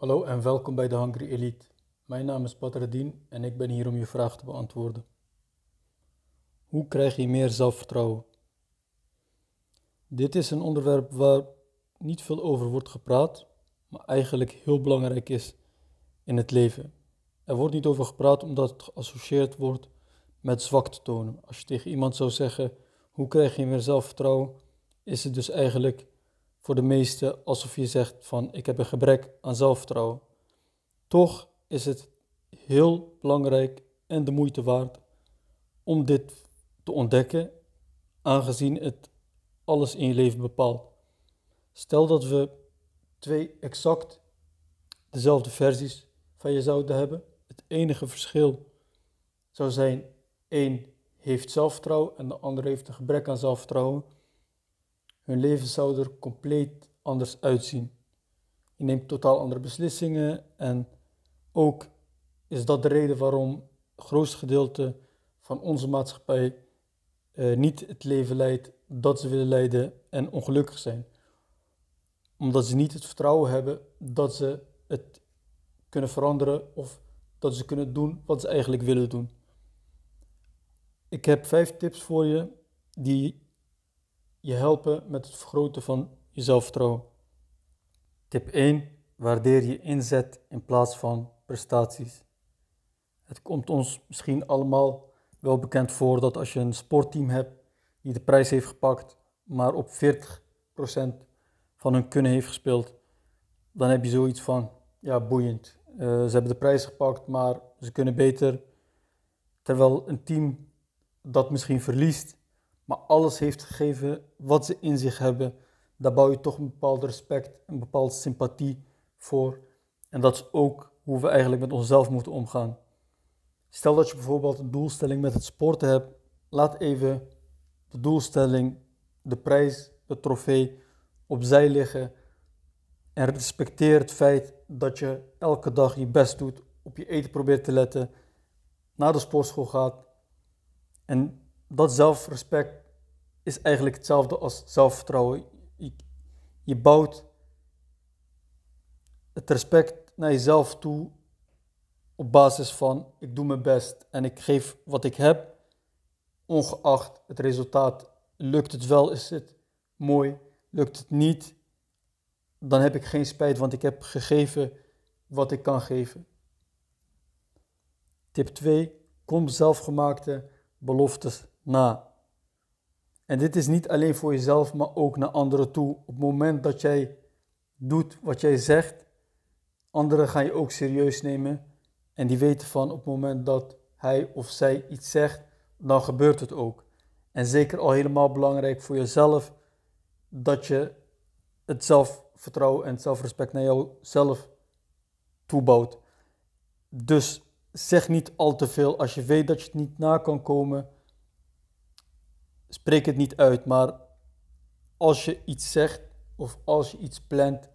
Hallo en welkom bij de Hungry Elite. Mijn naam is Badreddin en ik ben hier om je vraag te beantwoorden. Hoe krijg je meer zelfvertrouwen? Dit is een onderwerp waar niet veel over wordt gepraat, maar eigenlijk heel belangrijk is in het leven. Er wordt niet over gepraat omdat het geassocieerd wordt met zwakte tonen. Als je tegen iemand zou zeggen: Hoe krijg je meer zelfvertrouwen? is het dus eigenlijk voor de meesten alsof je zegt van ik heb een gebrek aan zelfvertrouwen. Toch is het heel belangrijk en de moeite waard om dit te ontdekken, aangezien het alles in je leven bepaalt. Stel dat we twee exact dezelfde versies van je zouden hebben. Het enige verschil zou zijn: één heeft zelfvertrouwen en de ander heeft een gebrek aan zelfvertrouwen hun leven zou er compleet anders uitzien. Je neemt totaal andere beslissingen en ook is dat de reden waarom het grootste gedeelte van onze maatschappij eh, niet het leven leidt dat ze willen leiden en ongelukkig zijn. Omdat ze niet het vertrouwen hebben dat ze het kunnen veranderen of dat ze kunnen doen wat ze eigenlijk willen doen. Ik heb vijf tips voor je die je helpen met het vergroten van je zelfvertrouwen. Tip 1. Waardeer je inzet in plaats van prestaties. Het komt ons misschien allemaal wel bekend voor dat als je een sportteam hebt die de prijs heeft gepakt, maar op 40% van hun kunnen heeft gespeeld, dan heb je zoiets van, ja, boeiend. Uh, ze hebben de prijs gepakt, maar ze kunnen beter. Terwijl een team dat misschien verliest, maar alles heeft gegeven wat ze in zich hebben, daar bouw je toch een bepaald respect, een bepaalde sympathie voor. En dat is ook hoe we eigenlijk met onszelf moeten omgaan. Stel dat je bijvoorbeeld een doelstelling met het sporten hebt, laat even de doelstelling, de prijs, de trofee opzij liggen en respecteer het feit dat je elke dag je best doet, op je eten probeert te letten, naar de sportschool gaat en dat zelfrespect is eigenlijk hetzelfde als zelfvertrouwen. Je, bouwt het respect naar jezelf toe op basis van ik doe mijn best en ik geef wat ik heb, ongeacht het resultaat. Lukt het wel, is het mooi. Lukt het niet, dan heb ik geen spijt, want ik heb gegeven wat ik kan geven. Tip 2. Kom zelfgemaakte beloftes na. En dit is niet alleen voor jezelf, maar ook naar anderen toe. Op het moment dat jij doet wat jij zegt, anderen gaan je ook serieus nemen. En die weten van op het moment dat hij of zij iets zegt, dan gebeurt het ook. En zeker al helemaal belangrijk voor jezelf, dat je het zelfvertrouwen en het zelfrespect naar jouzelf toebouwt. Dus zeg niet al te veel. Als je weet dat je het niet na kan komen, spreek het niet uit, maar als je iets zegt of als je iets plant,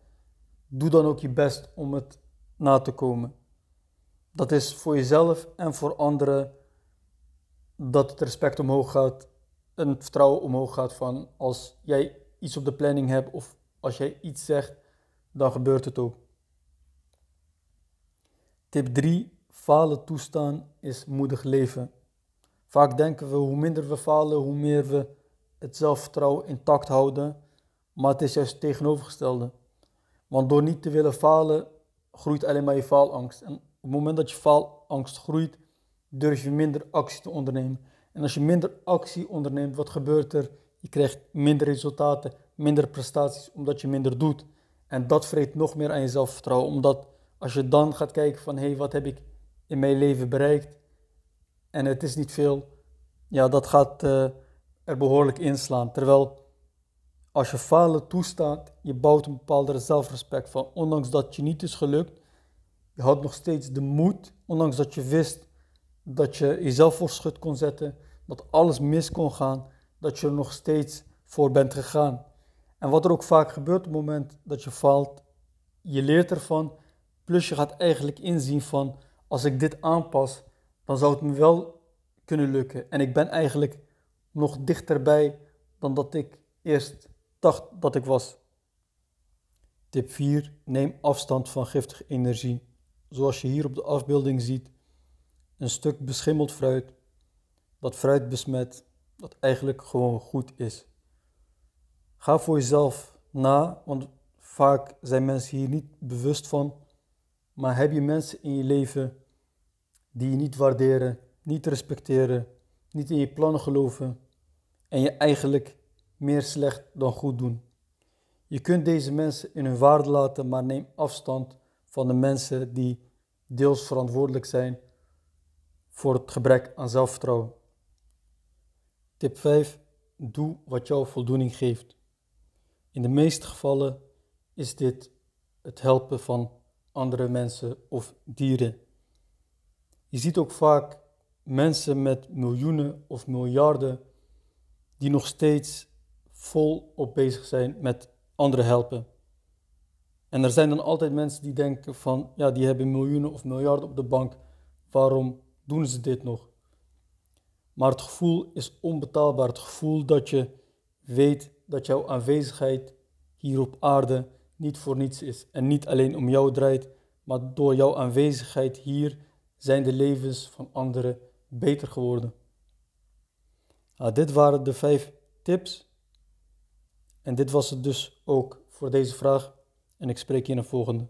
doe dan ook je best om het na te komen. Dat is voor jezelf en voor anderen dat het respect omhoog gaat en het vertrouwen omhoog gaat van als jij iets op de planning hebt of als jij iets zegt, dan gebeurt het ook. Tip 3. Falen toestaan is moedig leven. Vaak denken we hoe minder we falen, hoe meer we het zelfvertrouwen intact houden. Maar het is juist het tegenovergestelde. Want door niet te willen falen, groeit alleen maar je faalangst. En op het moment dat je faalangst groeit, durf je minder actie te ondernemen. En als je minder actie onderneemt, wat gebeurt er? Je krijgt minder resultaten, minder prestaties, omdat je minder doet. En dat vreet nog meer aan je zelfvertrouwen. Omdat als je dan gaat kijken van, hé, hey, wat heb ik in mijn leven bereikt? En het is niet veel, ja, dat gaat uh, er behoorlijk inslaan. Terwijl als je falen toestaat, je bouwt een bepaalde zelfrespect van. Ondanks dat je niet is gelukt, je had nog steeds de moed, ondanks dat je wist dat je jezelf voor schut kon zetten, dat alles mis kon gaan, dat je er nog steeds voor bent gegaan. En wat er ook vaak gebeurt op het moment dat je faalt, je leert ervan, plus je gaat eigenlijk inzien van als ik dit aanpas, dan zou het me wel kunnen lukken. En ik ben eigenlijk nog dichterbij dan dat ik eerst dacht dat ik was. Tip 4. Neem afstand van giftige energie. Zoals je hier op de afbeelding ziet, een stuk beschimmeld fruit, dat fruit besmet, dat eigenlijk gewoon goed is. Ga voor jezelf na, want vaak zijn mensen hier niet bewust van. Maar heb je mensen in je leven die je niet waarderen, niet respecteren, niet in je plannen geloven en je eigenlijk meer slecht dan goed doen? Je kunt deze mensen in hun waarde laten, maar neem afstand van de mensen die deels verantwoordelijk zijn voor het gebrek aan zelfvertrouwen. Tip 5. Doe wat jou voldoening geeft. In de meeste gevallen is dit het helpen van andere mensen of dieren. Je ziet ook vaak mensen met miljoenen of miljarden die nog steeds volop bezig zijn met anderen helpen. En er zijn dan altijd mensen die denken van, ja, die hebben miljoenen of miljarden op de bank, waarom doen ze dit nog? Maar het gevoel is onbetaalbaar. Het gevoel dat je weet dat jouw aanwezigheid hier op aarde niet voor niets is. En niet alleen om jou draait, maar door jouw aanwezigheid hier zijn de levens van anderen beter geworden. Nou, dit waren de vijf tips. En dit was het dus ook voor deze vraag. En ik spreek je in een volgende.